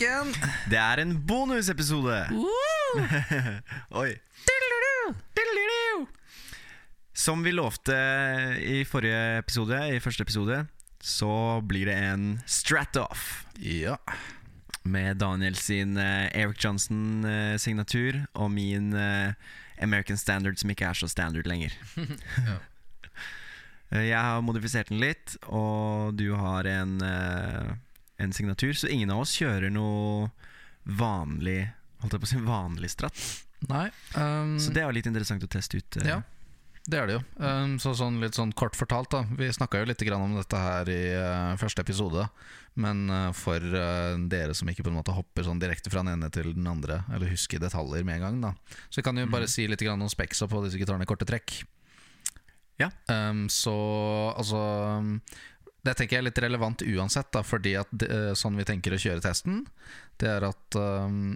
igjen. Det er en bonusepisode! Oi. Som vi lovte i forrige episode, i første episode, så blir det en strat-off. Ja. Med Daniel sin uh, Eric Johnson-signatur og min uh, American Standard, som ikke er så standard lenger. Ja. Eh, Jeg har modifisert den litt, og du har en, eh, en signatur. Så ingen av oss kjører noe vanlig Holdt jeg på å si vanlig stratt. Nei. um, Så det er jo litt interessant å teste ut. Uh, Ja, det er det jo. Um, så sånn litt sånn kort fortalt, da. Vi snakka jo litt grann om dette her i uh, første episode. Men uh, for dere som ikke på en måte hopper sånn direkte fra den ene til den andre, eller husker detaljer med en gang, da. Så vi kan jo bare si litt grann om speksa på disse gitarene i korte trekk. Ja. Um, så altså Det tenker jeg er litt relevant uansett, da, fordi at det, eh, sånn vi tenker å kjøre testen, det er at um,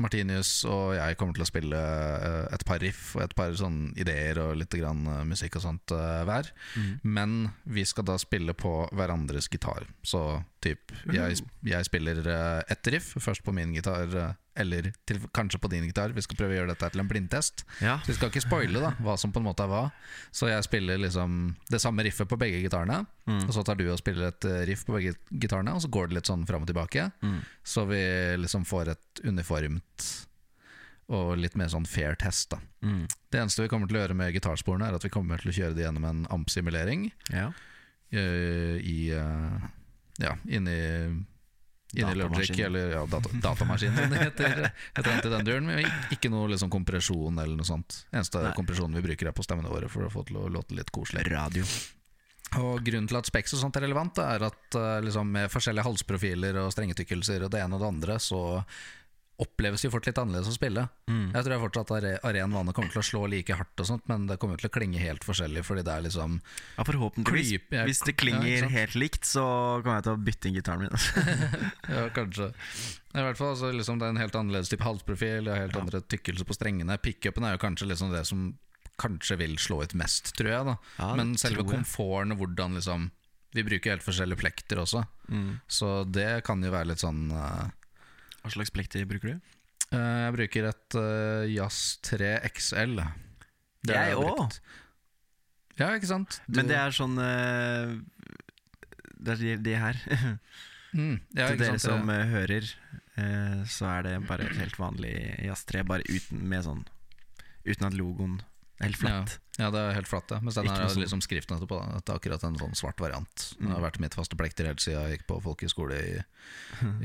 Martinius og jeg kommer til å spille eh, et par riff og et par sånn ideer og litt grann musikk og sånt hver. Mm. Men vi skal da spille på hverandres gitar. Så typ jeg, jeg spiller ett riff, først på min gitar, eller til, kanskje på din gitar. Vi skal prøve å gjøre dette til en blindtest. Ja. Så vi skal ikke spoile da hva som på en måte er hva. Så jeg spiller liksom det samme riffet på begge gitarene. Mm. Og så tar du og spiller et eh, riff på begge gitarene, og så går det litt sånn fram og tilbake. Mm. Så vi liksom får et uniformt og litt mer sånn fair test. da Mm. Det eneste vi kommer til å gjøre med gitarsporene, er at vi kommer til å kjøre det gjennom en amp-simulering ja. eh, i eh, Ja, inni Inni Logic, eller ja, data, datamaskin, som det heter. den duren, men ikke noe liksom kompresjon eller noe sånt. Eneste Nei. kompresjonen vi bruker, er på stemmene våre for å få til å låte litt koselig. Radio. Og Grunnen til at Spex og sånt er relevant, er at eh, liksom, med forskjellige halsprofiler og strengetykkelser og det ene og det andre, så oppleves jo fort litt annerledes å spille. Mm. Jeg tror jeg fortsatt at are- aren vane kommer til å slå like hardt, og sånt men det kommer til å klinge helt forskjellig. Fordi det er liksom Ja, forhåpentligvis. Creep, jeg, Hvis det klinger ja, helt likt, så kommer jeg til å bytte inn gitaren min. Ja, kanskje. I hvert fall altså, liksom, Det er en helt annerledes type halsprofil, det er helt Ja. andre tykkelse på strengene. Pickupen er jo kanskje liksom det som kanskje vil slå ut mest, tror jeg. da Ja, Men selve komforten og hvordan liksom Vi bruker helt forskjellige plekter også, Mm. så det kan jo være litt sånn eh, Hva slags plekter bruker du? Eh, Jeg bruker et uh, Jazz 3 XL. Det Jeg òg. Ja, ikke sant? Du- Men det er sånn uh, Det er de, de her. mm, ja, Til dere sant? som eh, hører, så er det bare et helt vanlig Jazz 3, bare uten med sånn Uten at logoen helt flatt. Ja, det er helt flatt, ja. Mens den her er sånn- liksom skriften etterpå. da. Det er akkurat en sånn svart variant. Det har Mm. vært mitt faste plekter helt siden jeg gikk på folkehøyskole i,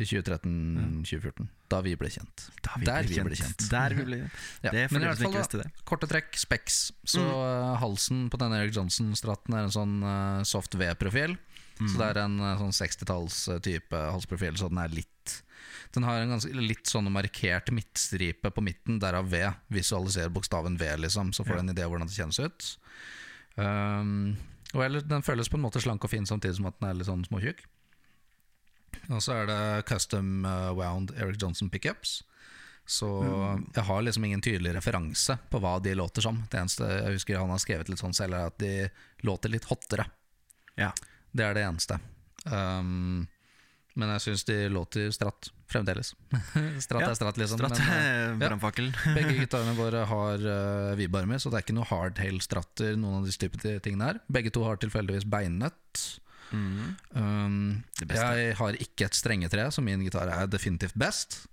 i 2013-2014. Da vi ble kjent. Da Der vi ble kjent. Der vi ble Ja, Det er men i hvert fall, da, korte trekk, Specs. Så Mm. eh, halsen på denne Eric Johnson-stratten er en sånn uh, soft V-profil. Så Mm. det er en uh, sånn 60-talls-type halsprofil, så den er litt Den har en ganske litt sånn markert midtstripe på midten, derav V. Visualiser bokstaven V, liksom, så får du en idé hvordan det kjennes ut. Um, og eller, Den føles på en måte slank og fin samtidig som at den er litt sånn småtjukk. Og så er det custom eh, wound Eric Johnson pickups. Så jeg har liksom ingen tydelig referanse på hva de låter som. Det eneste jeg husker han har skrevet litt sånn selv, er at de låter litt hottere. Ja. Det er det eneste. Um, men jeg syns de låter stratt fremdeles. stratt Ja, er stratt, liksom. Stratt Men, eh, eh, begge gitarene våre har uh, med så det er ikke noe hardtail-stratter. Noen av disse type tingene her Begge to har tilfeldigvis beinnøtt. Mm. Um, jeg har ikke et strengetre, så min gitar er definitivt best.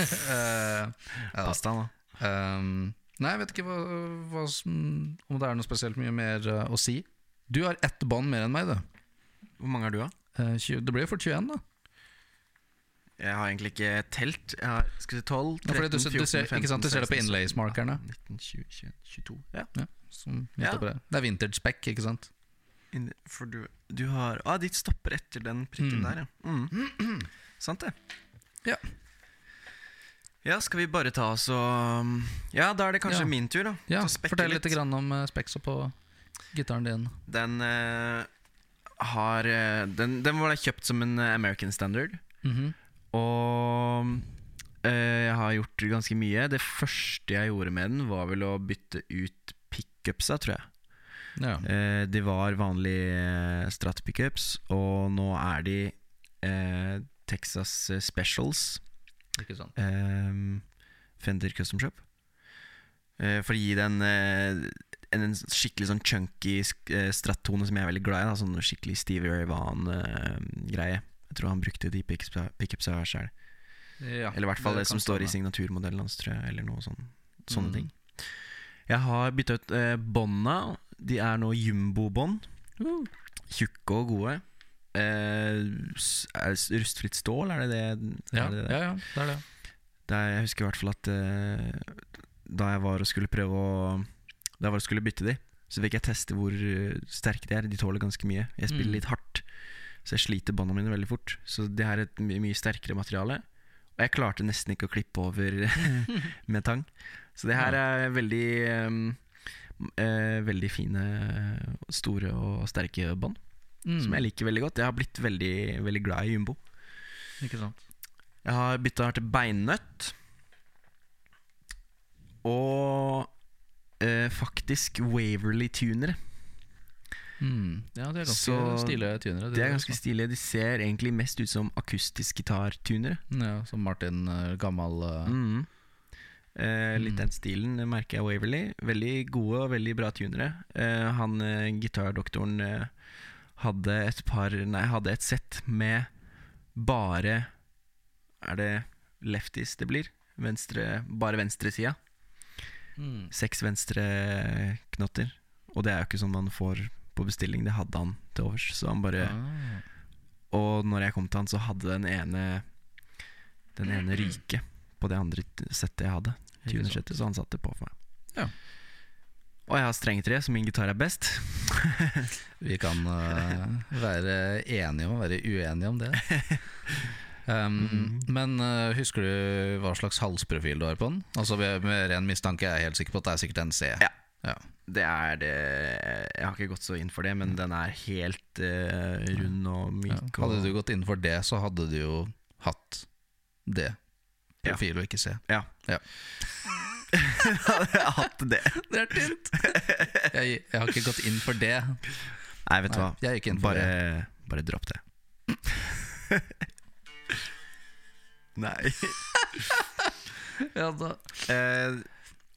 uh, ja, Pass deg, da. um, nei, jeg vet ikke hva, hva som, om det er noe spesielt mye mer uh, å si. Du har ett bånd mer enn meg, du. Hvor mange har du, da? Eh, 20, det blir jo fort 21, da. Jeg har egentlig ikke telt. Jeg har skal si 12, 13, Ja, fordi du, 14, du ser, ikke sant, du ser det på 16, inlays-markerne. 19, 20, 21, 22 Ja. Ja, Ja. det. det er vintage spec, ikke sant? In, for du, du har Ah, ditt stopper etter den prikken Mm. der, ja. Mm. Sant det. Ja. Ja, skal vi bare ta oss og Ja, da er det kanskje min tur, da. Ja, Fortell litt grann om uh, specs på gitaren din. Den eh, har eh, den, den var kjøpt som en eh, American Standard. Mhm. Og eh, jeg har gjort ganske mye. Det første jeg gjorde med den, var vel å bytte ut pickupsa, tror jeg. Ja. Eh, de var vanlige Strat pickups, og nå er de eh, Texas Specials. Ikke sant. eh, Fender Custom Shop. Eh, for å gi den eh, en, en skikkelig sånn chunky eh, strattone som jeg er veldig glad i. Da, sånn skikkelig Stevie Ray Vaughan-greie. jeg tror han brukte de pickupsa pickups sjøl. Ja, Eller i hvert fall det, som står i signaturmodellen hans, tror jeg. Eller noe sånn, sånne Mm. ting. Jeg har bytta ut eh, bånda. De er nå jumbo-bånd. Tjukke og gode. Eh, er det rustfritt stål, er det det? Ja, er det, det? ja, ja, det er det. Det er, jeg husker i hvert fall at eh, da jeg var og skulle prøve å Da jeg var og skulle bytte de, så fikk jeg teste hvor eh, sterke de er. De tåler ganske mye. Jeg spiller Mm. litt hardt, så jeg sliter bånda mine veldig fort. Så det her er et mye, mye sterkere materiale. Og jeg klarte nesten ikke å klippe over med tang. Så det her er veldig um, uh, Veldig fine, store og sterke bånd. Mm. Som jeg liker veldig godt. Jeg har blitt veldig, veldig glad i jumbo. Ikke sant. Jeg har bytta til beinnøtt. Og eh, faktisk Waverly-tunere. Mm. Ja, det er ganske Så stilige tunere. De er ganske stilige. De ser egentlig mest ut som akustisk gitartunere. Ja, som Martin, Gammal. gammel eh, Mm. Eh, litt Mm. den stilen eh, merker jeg Waverly. Veldig gode og veldig bra tunere. Eh, han eh, gitardoktoren eh, hadde et par Nei, hadde et sett med bare Er det lefties det blir? Venstre, bare venstresida. Mm. Seks venstre knotter. Og det er jo ikke sånn man får på bestilling. Det hadde han til overs. Så han bare ah. Og når jeg kom til han, så hadde den ene Den ene ryke på det andre settet jeg hadde. Ikke så han satte på for meg. Ja. Og jeg har strengtre, så min gitar er best. Vi kan uh, være enige om å være uenige om det. Um, mm. Men uh, husker du hva slags halsprofil du har på den? Altså Med, med ren mistanke er jeg helt sikker på at det er sikkert en C. Ja. Ja. Det er det Jeg har ikke gått så inn for det, men den er helt uh, rund og Ja. myk. Hadde du gått inn for det, så hadde du jo hatt det. Ja. Profil og ikke C. Ja. Ja. hadde jeg hatt det. Det er tynt! Jeg, jeg har ikke gått inn for det. Nei, vet du hva. bare, bare dropp det. Nei. Ja, da. Eh,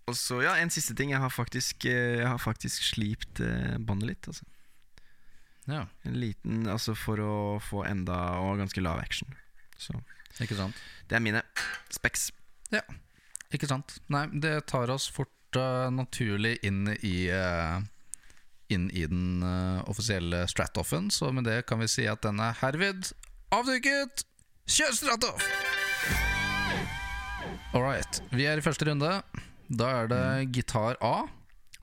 og så, ja, en siste ting. Jeg har faktisk, eh, jeg har faktisk slipt eh, båndet litt. Altså. ja, En liten, altså For å få enda Og ganske lav action. Så ikke sant. det er mine specs. Ikke sant. Nei, det tar oss fort eh, naturlig inn i eh, Inn i den eh, offisielle Stratoffen, så med det kan vi si at den er herved avduket. Kjør Stratoff! All right. Vi er i første runde. Da er det gitar A.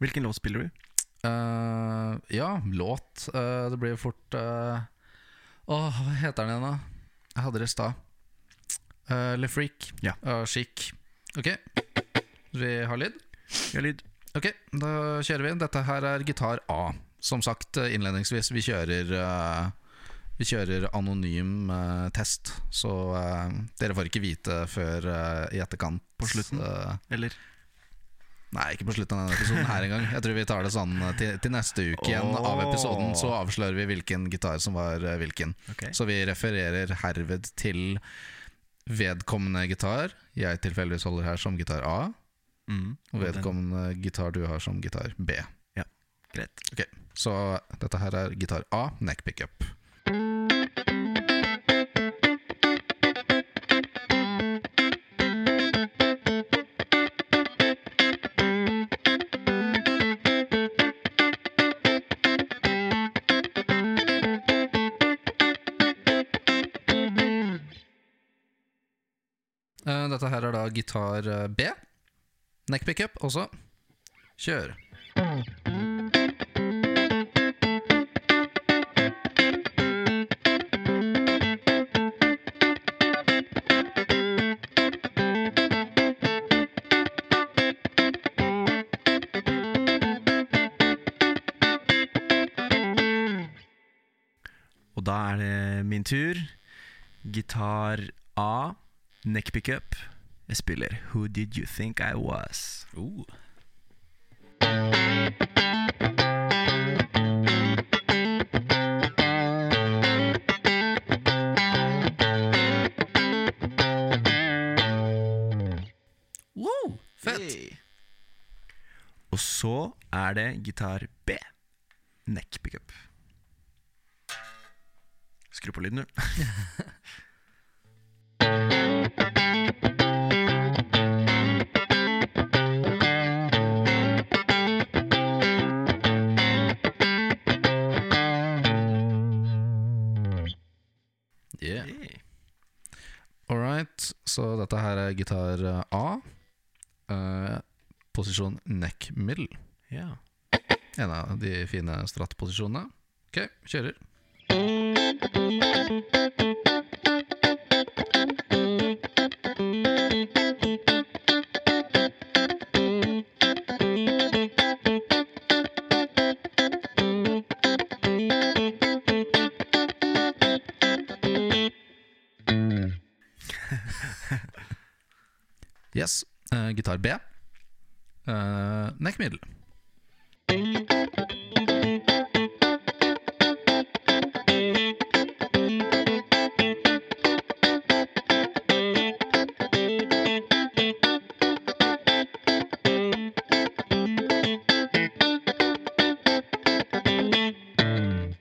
Hvilken låt spiller du? Eh, ja, låt. Eh, det blir fort uh, Åh, hva heter den igjen, da? Jeg hadde det i stad. Uh, Le Freak. Ja. Uh, chic. Ok. Vi har lyd? Ja, lyd. Ok, da kjører vi. Dette her er gitar A. Som sagt eh, innledningsvis, vi kjører eh, Vi kjører anonym eh, test. Så eh, dere får ikke vite før eh, i etterkant. På slutten? eh, Eller? Nei, ikke på slutten av denne episoden her engang. Jeg tror vi tar det sånn eh, til, til neste uke igjen av episoden. Så avslører vi hvilken gitar som var eh, hvilken. Ok. Så vi refererer herved til vedkommende gitar. Jeg tilfeldigvis holder her som gitar A. Mm. Og vedkommende gitar du har som gitar B. Greit. Ok, Så dette her er gitar A, neck pickup. Gitar eh, B. Neck pickup også. Kjør. Da er det min tur. Gitar A, neck pickup. Jeg spiller Who Did You Think I Was. Uh. Wow, fett! Hey. Og så er det gitar B, neck pickup. Skru på lyden, du. så dette her er gitar eh, A. Eh, posisjon neck middle. Ja. En av de fine stratt-posisjonene. Ok, kjører. Yes. Uh, gitar B. Uh, neck middle.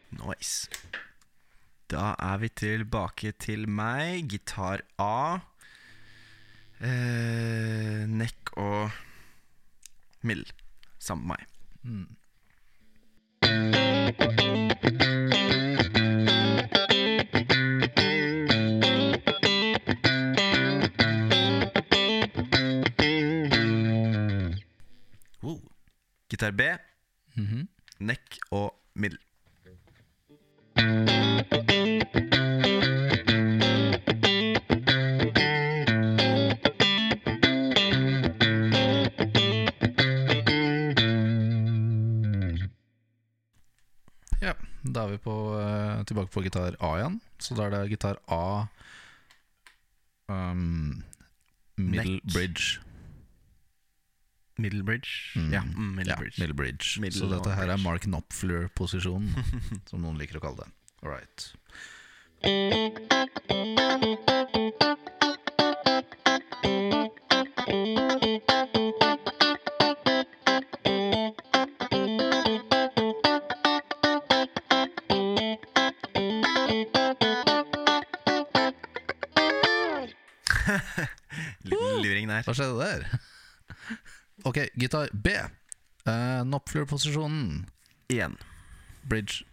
Nice. Da er vi tilbake til meg. Gitar A. Eh, neck og Mill sammen med meg. Mm. Wow. Gitar B, Mhm. neck og middle. Da er vi på, eh, tilbake på gitar A igjen. Så da er det gitar A um, Middle Neck. bridge. Middle bridge. Mm. Ja, mm, middle ja, bridge. Middle bridge. Middle så dette her er. Mark Knopfler-posisjonen, som noen liker å kalle det. All right. Liten Hva skjedde der? Ok, gitar B. Uh, Noppflurposisjonen. Én. Bridge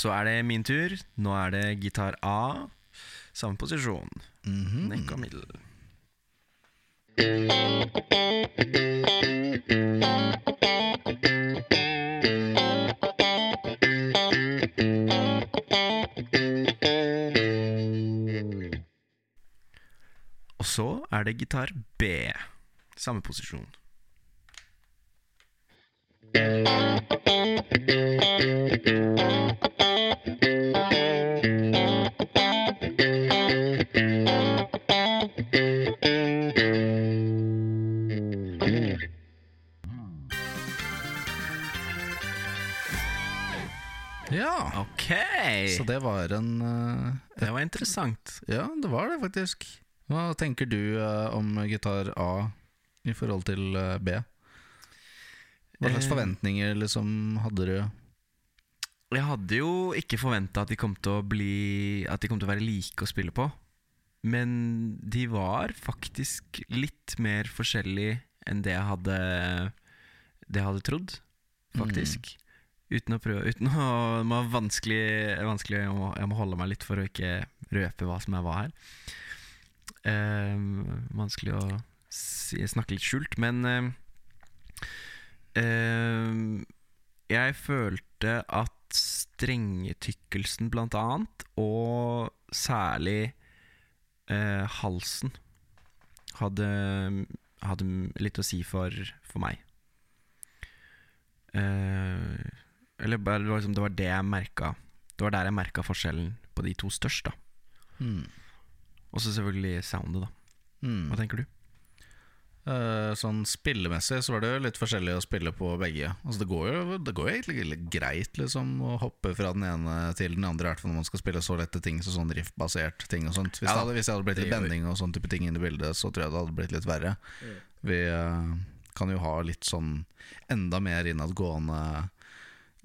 så er det min tur. Nå er det gitar A. Samme posisjon. Mm -hmm. Nekk og middel. Og så er det gitar B. Samme posisjon. Ja, Ok! så det var en eh, Det var interessant. Ja, det var det faktisk. Hva tenker du eh, om gitar A i forhold til eh, B? Hva slags Eh. forventninger liksom hadde du? Jeg hadde jo ikke forventa at de kom til å bli At de kom til å være like å spille på. Men de var faktisk litt mer forskjellige enn det jeg hadde Det jeg hadde trodd, faktisk. Uten å prøve Uten å Det var vanskelig, vanskelig jeg, må, jeg må holde meg litt for å ikke røpe hva som er hva her. Eh, vanskelig å si, snakke litt skjult, men eh, eh, Jeg følte at strengetykkelsen blant annet, og særlig uh, halsen, hadde, hadde litt å si for, for meg. Uh, eller bare, det, var liksom, det var det jeg merka Det var der jeg merka forskjellen på de to største. da. Mm. Og så selvfølgelig soundet, da. Mm. Hva tenker du? Eh, sånn spillemessig så var det jo litt forskjellig å spille på begge. Altså Det går jo det går jo egentlig greit liksom å hoppe fra den ene til den andre, i hvert fall når man skal spille så lette ting som sånn riff-basert ting og sånt. Hvis, Ja, det hadde, hvis det hadde blitt litt bending og sånn type ting inn i bildet, så tror jeg det hadde blitt litt verre. Vi eh, kan jo ha litt sånn enda mer innadgående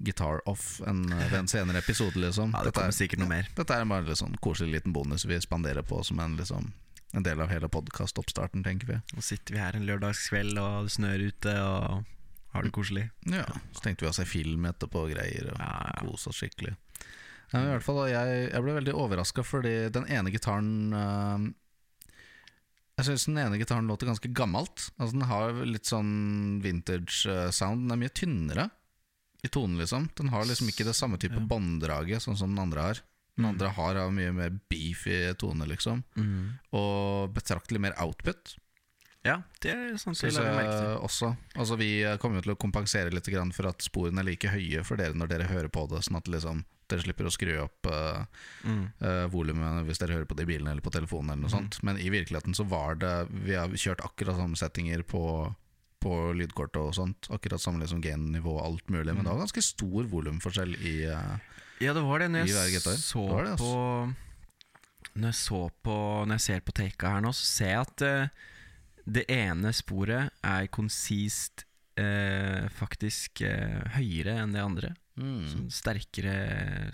guitar off enn ved en senere episode, liksom. Ja, det er- kommer sikkert noe mer. Dette er bare en sånn koselig liten bonus vi spanderer på som en, liksom, en del av hele podkastoppstarten, tenker vi. Nå sitter vi her en lørdagskveld, og det snør ute, og har det koselig. Ja, Så tenkte vi å se film etterpå og greier, og Ja, ja. kose oss skikkelig. Ja, i hvert fall, jeg, jeg ble veldig overraska fordi den ene gitaren øh, Jeg syns den ene gitaren låter ganske gammelt. Altså Den har litt sånn vintage øh, sound. Den er mye tynnere i tonen, liksom. Den har liksom ikke det samme type Ja. bånddraget sånn som den andre har. Den Mm. andre har en mye mer beefy tone, liksom. Og betraktelig mer output. Ja, det er sånn til. også. Altså Vi kommer jo til å kompensere litt for at sporene er like høye for dere når dere hører på det, sånn at liksom dere slipper å skru opp uh, Mm. volumet hvis dere hører på det i bilen eller på telefonen. eller noe mm. sånt Men i virkeligheten så var det Vi har kjørt akkurat samme settinger på på lydkortet og sånt. Akkurat samme liksom gain-nivå og alt mulig. Men det var ganske stor volumforskjell i eh, Ja, det var det. Når jeg så Det det, på Når jeg så på Når jeg ser på taka her nå, så ser jeg at uh, det ene sporet er konsist uh, faktisk uh, høyere enn det andre. mm. Sånn sterkere,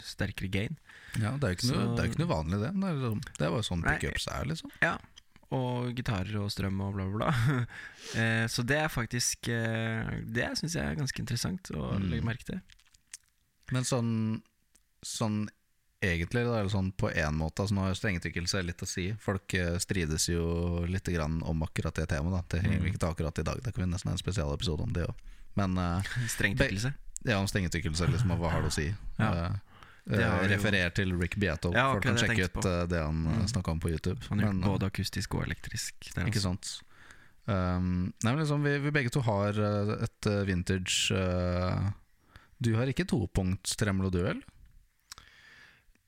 sterkere gain. Ja, det er jo ikke, noe- det ikke noe vanlig, det. Det er, liksom, det er bare sånn pickups er, liksom. Ja. Og gitarer og strøm og bla, bla, bla. eh, så det er faktisk eh, Det syns jeg er ganske interessant å Mm. legge merke til. Men sånn, sånn egentlig, da, eller sånn på én måte altså Nå har strengetrykkelse litt å si. Folk eh, strides jo litt grann om akkurat det temaet. Da. Det henger vi Mm. ikke til akkurat i dag. Det kan vi nesten ha en spesialepisode om det òg. Men eh, Strengtykkelse. ja, om strengetrykkelse, liksom, hva har det å si? Ja. Uh, eh, har jo- referer til Rick Beato. Ja, Folk kan sjekke ut på. det han uh, Mm. snakka om på YouTube. Han eh, både akustisk og elektrisk. Ikke altså. sant. Um, nei, men liksom, vi, vi begge to har et vintage uh, Du har ikke topunkts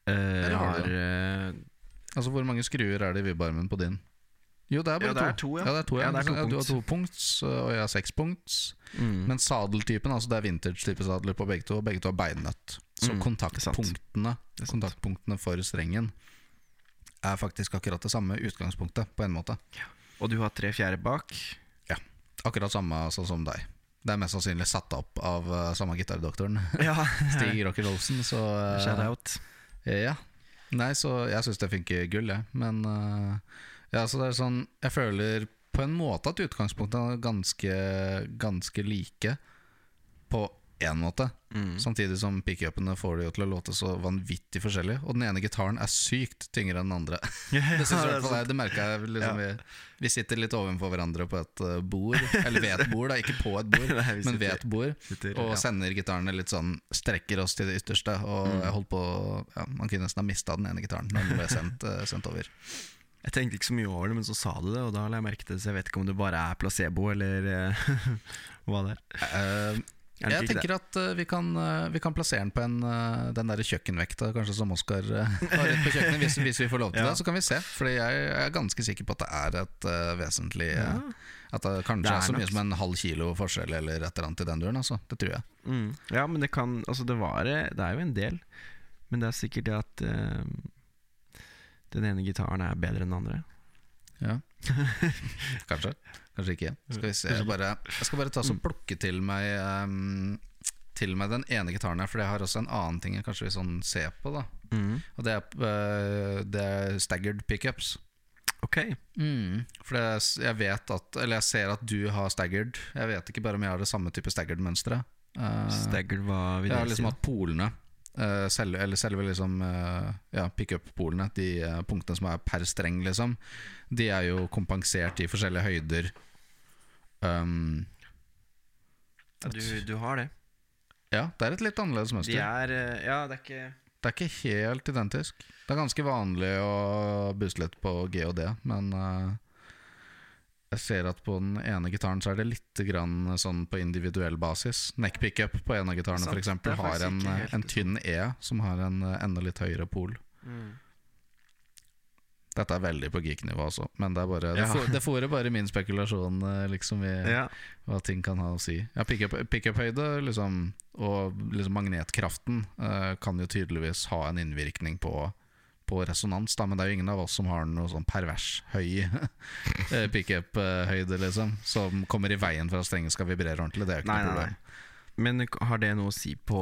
tremolo-duell? Eh, Eller har eh, Altså, Hvor mange skruer er det i vibbarmen på din? Jo, det er bare Ja, det er to, ja. ja. det er to, ja. Ja, to du har to punkts, og jeg har seks punkts. mm. Men sadeltypen, altså det er vintage-type sadler på begge to, og begge to har beinnøtt. Så Mm, kontaktpunktene, kontaktpunktene for strengen er faktisk akkurat det samme utgangspunktet, på en måte. Og du har tre fjerde bak. Ja. Akkurat samme altså, som deg. Det er mest sannsynlig satt opp av uh, samme gitardoktoren, Ja, Stig Rocker Olsen, så uh, Shout out. Ja. Nei, så jeg syns det funker gull, jeg. Men eh, ja, så det er sånn Jeg føler på en måte at utgangspunktene er ganske, ganske like. På én måte. Mm. Samtidig som pickupene får det jo til å låte så vanvittig forskjellig. Og den ene gitaren er sykt tyngre enn den andre. Det synes fall jeg, det merker jeg liksom, vi, vi sitter litt ovenfor hverandre på et eh, bord. Eller ved et bord, da. Ikke på et bord, Nei, sitter, men ved et bord. sitter- Og ja. sender gitarene litt sånn Strekker oss til det ytterste. Og Mm. jeg holdt på ja, Man kunne nesten ha mista den ene gitaren når den ble sendt, eh, sendt over. Jeg tenkte ikke så mye over det, men så sa du det, og da la jeg merke til det. Så jeg vet ikke om det bare er placebo, eller eh, hva det er. Det jeg tenker at uh, vi, kan, uh, vi kan plassere den på en, uh, den der kjøkkenvekta kanskje som Oskar uh, har rett på kjøkkenet, hvis, hvis vi får lov til Ja. det. Så kan vi se. Fordi jeg er ganske sikker på at det er et vesentlig eh, At det kanskje Det er, er så mye som en halv kilo forskjell eller et eller annet i den duren. Altså. Det tror jeg. Mm. Ja, men det kan Altså, det var Det er jo en del, men det er sikkert det at den ene gitaren er bedre enn den andre. Ja. kanskje. Kanskje ikke. Skal vi se. Jeg, bare, jeg skal bare ta og plukke til meg um, Til meg den ene gitaren her, for jeg har også en annen ting jeg kanskje vil sånn se på. da Mm. Og det er, uh, det er staggered pickups. Ok. For det, jeg vet at Eller jeg ser at du har staggered. Jeg vet ikke bare om jeg har det samme type staggered-mønsteret. Uh, Staggered, hva vil jeg jeg har liksom hatt polene eh, selve, Eller selve liksom eh, Ja, pickup-polene, de eh, punktene som er per streng, liksom, de er jo kompensert i forskjellige høyder. Um, du, du har det. ja, det er et litt annerledes De er eh, Ja, det er ikke Det er ikke helt identisk. Det er ganske vanlig å booste litt på G og D, men eh, jeg ser at på den ene gitaren så er det litt grann sånn på individuell basis. Neck pickup på en av gitarene f.eks. har en, en tynn E som har en eh, enda litt høyere pol. mm. Dette er veldig på geek-nivå også, men det er bare Det, Ja. det fôrer bare min spekulasjon eh, liksom i Ja. hva ting kan ha å si. Ja, Pickup- Pickup-høyde liksom, og liksom magnetkraften uh, kan jo tydeligvis ha en innvirkning på, på resonans, da, men det er jo ingen av oss som har noe sånn pervers høy eh, pickup-høyde, liksom, som kommer i veien for at strengen skal vibrere ordentlig. Det er jo ikke Nei, noe nei, problem. nei. Men har det noe å si på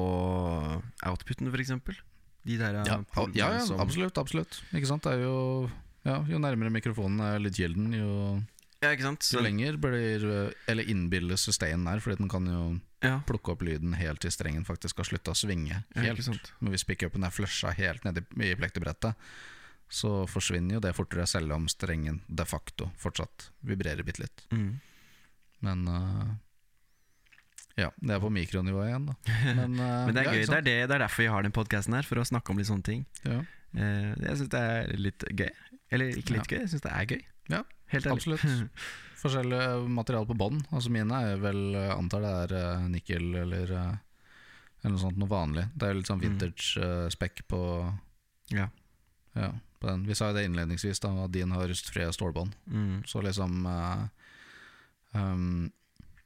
outputen, f.eks.? De der Ja, ja, ja som- absolutt. absolutt Ikke sant? Det er jo, ja, jo nærmere mikrofonen er litt gilden, jo, Ja, ikke sant? jo lenger blir eh, Eller innbilles sustainen er, fordi den kan jo ja, plukke opp lyden helt til strengen faktisk har slutta å svinge. ja, Helt. sant? Men hvis pickupen er flusha helt ned i, plektebrettet, så forsvinner jo det fortere, selv om strengen de facto fortsatt vibrerer bitte litt. Mm. Men uh, Ja, det er på mikronivå igjen, da. Men, uh, Men det er gøy. Det er, det, det er derfor vi har den podkasten her, for å snakke om litt sånne ting. Ja, Uh, jeg syns det er litt gøy. Eller ikke litt gøy, jeg syns det er gøy. Ja, Helt ærlig. absolutt. Forskjellige materiale på bånn. Altså mine er vel jeg antar det er eh, nikkel eller, eh, eller noe sånt noe vanlig. Det er jo litt sånn Mm. vintage eh, spekk på, ja. ja, på den. Vi sa jo det innledningsvis, da, at din har rustfrie stålbånd. Mm. Så liksom uh, um,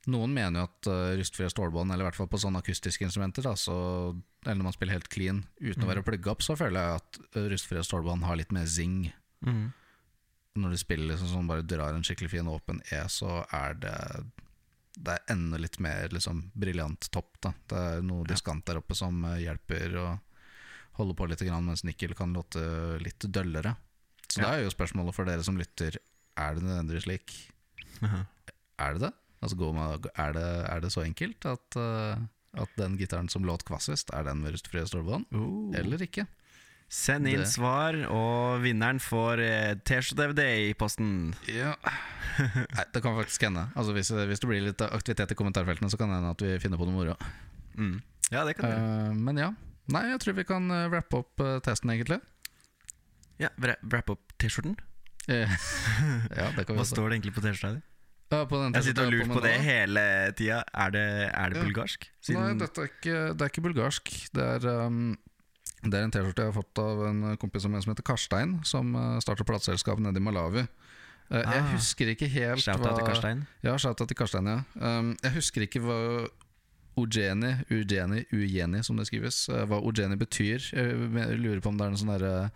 Noen mener jo at uh, rustfrie stålbånd, eller i hvert fall på sånne akustiske instrumenter, da, så, eller når man spiller helt clean uten å Mm. være plugga opp, så føler jeg at uh, rustfrie stålbånd har litt mer zing. Mm. Når du spiller liksom sånn bare drar en skikkelig fin åpen E, så er det Det er enda litt mer liksom briljant topp. da Det er noe Ja. diskant der oppe som uh, hjelper å holde på litt, grann, mens nikkel kan låte litt døllere. Så Ja. det er jo spørsmålet for dere som lytter, er det nødvendigvis slik? Er det det? Altså, man, er, det er det så enkelt at, uh, at den gitaren som låt kvassest, er den med rustfrie stålbånd? uh. Eller ikke? Send inn Det- svar, og vinneren får eh, T-skjorte-DVD i posten. Ja Nei, det kan faktisk hende. Altså, hvis, hvis det blir litt aktivitet i kommentarfeltene, så kan det hende at vi finner på noe moro. Mm. Ja, det kan det Uh, men ja. Nei, jeg tror vi kan wrappe opp testen, egentlig. Ja, Wrappe Wrap opp T-skjorten. Eh, ja, det kan vi Hva står det egentlig på T-skjorta di? Ja, på den Jeg sitter og T-skjorta på på det hele tida. Er det, er det bulgarsk? Nei, Siden dette er ikke, det er ikke bulgarsk. Det er, um, det er en T-skjorte jeg har fått av en kompis av meg som heter Karstein, som uh, starter plateselskap nede i Malawi. Uh, Jeg Ah. husker ikke helt Shout-out til Karstein. Ja, shout-out til Karstein, ja. Um, jeg husker ikke hva Ugeni, Ugeni, Ugeni som det skrives, uh, hva Ugeni betyr. Jeg jeg lurer på om det er noe sånn derre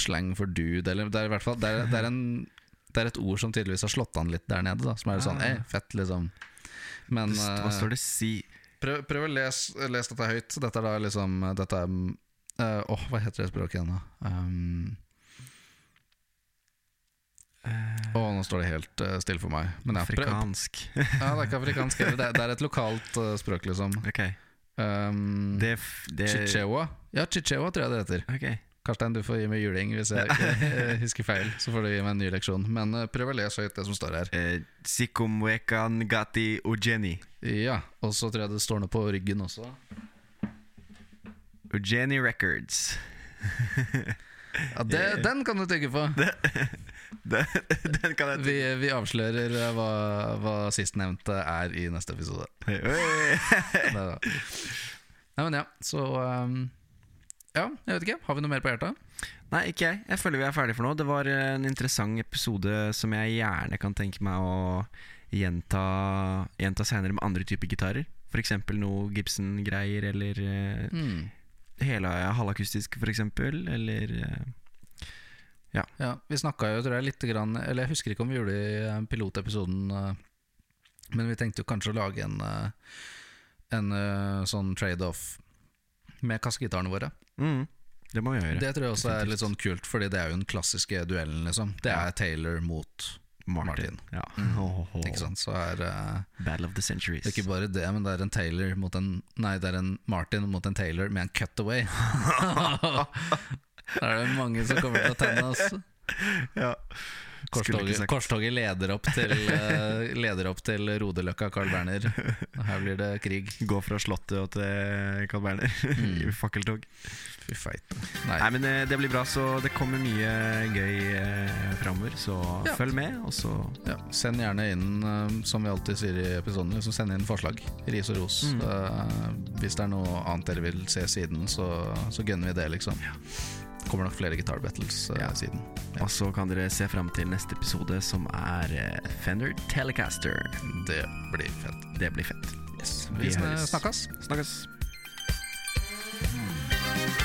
slang for dude, eller det er i hvert fall Det er, det er, en, det er et ord som tydeligvis har slått an litt der nede, da, som er sånn Ah. Ei, fett, liksom. Men Det Hva står det si? Prøv, prøv å lese les dette høyt. Dette er da liksom Dette er uh, Åh, hva heter det språket igjen, da? Um, Eh, oh, nå står det helt uh, stille for meg. Men ja, afrikansk. ja, det er ikke afrikansk heller. Det, det er et lokalt uh, språk, liksom. ok. Um, Det, det Chichewa? Ja, Chichewa tror jeg det heter. Ok. Karstein, du får gi meg juling hvis jeg eh, husker feil. Så får du gi meg en ny leksjon. Men uh, prøv å lese høyt det som står her. Eh, Sikumwekan gati ujeni. Ja, Og så tror jeg det står noe på ryggen også. Ujeni Records. Ja, det, Den kan du tygge på! Den, kan jeg Vi, vi avslører hva, hva sistnevnte er i neste episode. Nei, men ja, så um, Ja, jeg vet ikke. Har vi noe mer på hjertet? Nei, ikke jeg. Jeg føler vi er ferdige for nå. Det var en interessant episode som jeg gjerne kan tenke meg å gjenta, gjenta senere med andre typer gitarer. F.eks. noe Gibson-greier, eller eh, Mm. hele halvakustisk, f.eks. Eller ja. Ja, Vi snakka jo, tror jeg, litt grann Eller jeg husker ikke om vi gjorde det i eh, pilotepisoden, eh, men vi tenkte jo kanskje å lage en, eh, en eh, sånn trade-off med kassegitarene våre. Mm, Det må vi gjøre. Det tror jeg også er litt sånn kult, fordi det er jo den klassiske duellen, liksom. Det er Taylor mot Martin. Martin. Ja. Mm. Oh, ho. Ikke sant? Så er uh, Battle of the Centuries. det er ikke bare det, men det er en Taylor mot en Nei, det er en Martin mot en Taylor med en cutaway. Da er det mange som kommer til å tenne oss. ja. Korstoget, korstoget leder opp til, eh, leder opp til Rodeløkka Carl Berner. Her blir det krig. Gå fra Slottet og til Carl Berner Mm. i fakkeltog. Fy feit. Nei. Nei, men eh, det blir bra, så det kommer mye gøy eh, framover. Så Ja. følg med, og så Ja, send gjerne inn, eh, som vi alltid sier i episoden, så send inn forslag. Ris og ros. Mm. Hvis det er noe annet dere vil se siden, så, så gunner vi det, liksom kommer nok flere Guitar Battles uh, ja. siden. Ja. Og så kan dere se fram til neste episode, som er eh, Fender Telecaster. Det blir fett. Det blir fett. Yes. Vi, Vi snakkes. snakkes. Hmm.